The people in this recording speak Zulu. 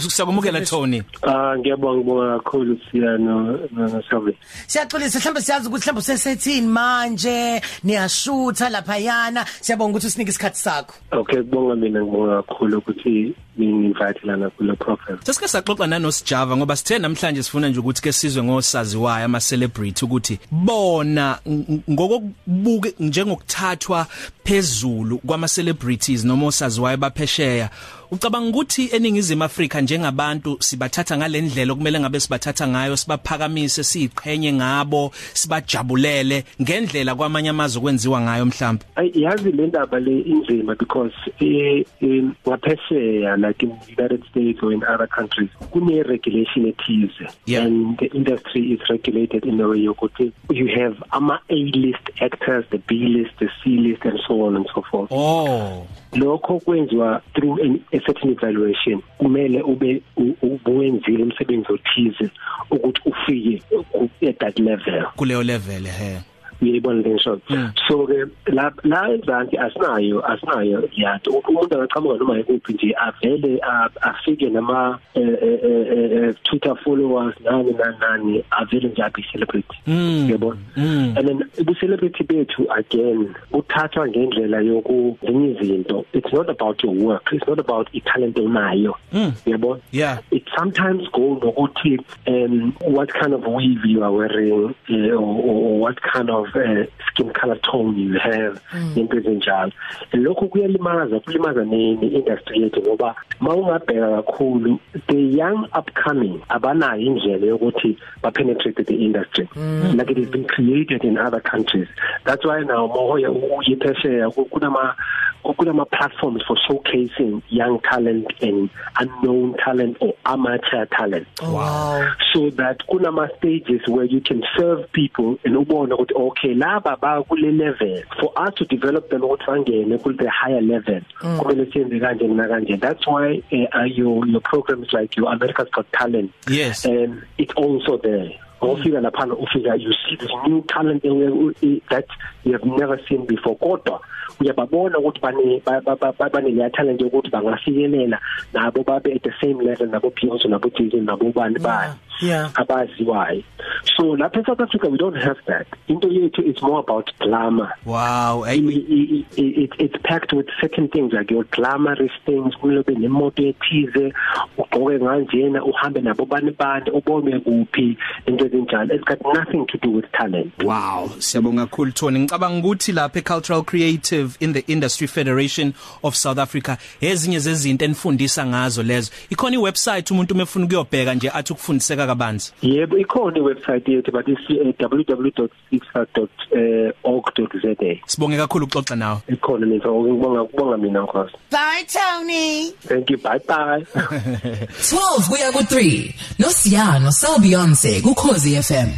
siyakumukela Tony Ah ngiyabonga ngibonga kakhulu siyano noSavi. Siyaxolisa mhlawumbe siyazi ukuthi mhlawumbe usesethini manje niyashutha lapha yana siyabonga ukuthi usinike isikhathi sakho Okay kubonga mina ngibonga kakhulu ukuthi ninginvite lana kule program. Sesike saxoxa nanosijava ngoba sithe namhlanje sifuna nje ukuthi ke sizwe ngosaziwayo ama celebrity ukuthi bona ngokubuke njengokuthathwa phezulu kwama celebrities noma osaziwayo baphesheya ucabanga ukuthi eningizimu Afrika njengabantu sibathatha ngalendlela okumele ngabe sibathatha ngayo sibaphakamise siqhenye ngabo sibajabulele ngendlela kwamanye amazwe kwenziwa ngayo mhlawumbe Yazi le ndaba le inzima because eh ngaphesheya like in the United States or in other countries kune regulation ethize. Yeah. and the industry is regulated in a way yokuthi you have ama A list actors the B list the C list and so on and so forth. Oh. Lokho kwenziwa through an, a certain evaluation kumele ube u- ubuwenzile umsebenzi othize ukuthi ufike ku- at that level. Kuleyo level he. Uyayibona le ngisho Mm. so ke la la ezansi asinayo asinayo yato umuntu angaqhamuka noma yikuphi nje avele a- afike nama eh, eh, eh, Twitter followers nani nani avele nje abe celebrity Mm. uyabona Mm. and then ubu celebrity bethu again uthathwa ngendlela yokuzinye izinto it's not about your work it's not about italent onayo Mm. uyabona yeah it sometimes go nokuthi um what kind of weave you are wearing uh, or, or what kind of uh, skin color tone you have into ezinjalo. Lokho kuyalimaza kulimaza nini industry yethu ngoba mawungabheka kakhulu the young upcoming abanayo indlela yokuthi ba penetrate the industry. Like it has been created in other countries. That's why now moya uyiphesheya kunama kunama platforms for showcasing young talent and unknown talent or amateur talent. Oh wow. So that kunama stages where you can serve people and ubone ukuthi okay laba ba kule level. For us to develop them ukuthi bangene ku the higher level kumele siyenze kanje na kanje. That's why uh, your your programs like your America's Got Talent yes. and it's also there. Ofika lapha ufika you see this new talent that you have never seen before. Kodwa uyababona ukuthi bane bane le talent yokuthi bangafikelela nabo babe at the same level nabo Beyonce nabo Jay-Z nabo bani bani. Yeah. abaziwayo. So lapha eSouth Africa we don't have that. Into yethu is more about glamour. Wow it, it, it, it's packed with certain things like your glamorous things kulobe nemoto ethize ugqoke kanjena uhambe nabo bani bani ubone kuphi into ezinjalo. It's got nothing to do with talent. Wow siyabonga kakhulu Tony. Ngicabanga ukuthi lapha eCultural Creative in the Industry Federation of South Africa ezinye zezinto enifundisa ngazo lezo. Ikhona iwebsite umuntu umefuna ukuyobheka nje athi ukufundiseka kabanzi yebo ikhona iwebsite yethu but is uh, www.sixa.org.za sibonge kakhulu ukuxoxa nawe. Ikhona nento ngibonga kubonga mina nkosi bye tony. Thank you bye bye. 12 kuya ku 3 noSiyano so Beyonce ku Khosi FM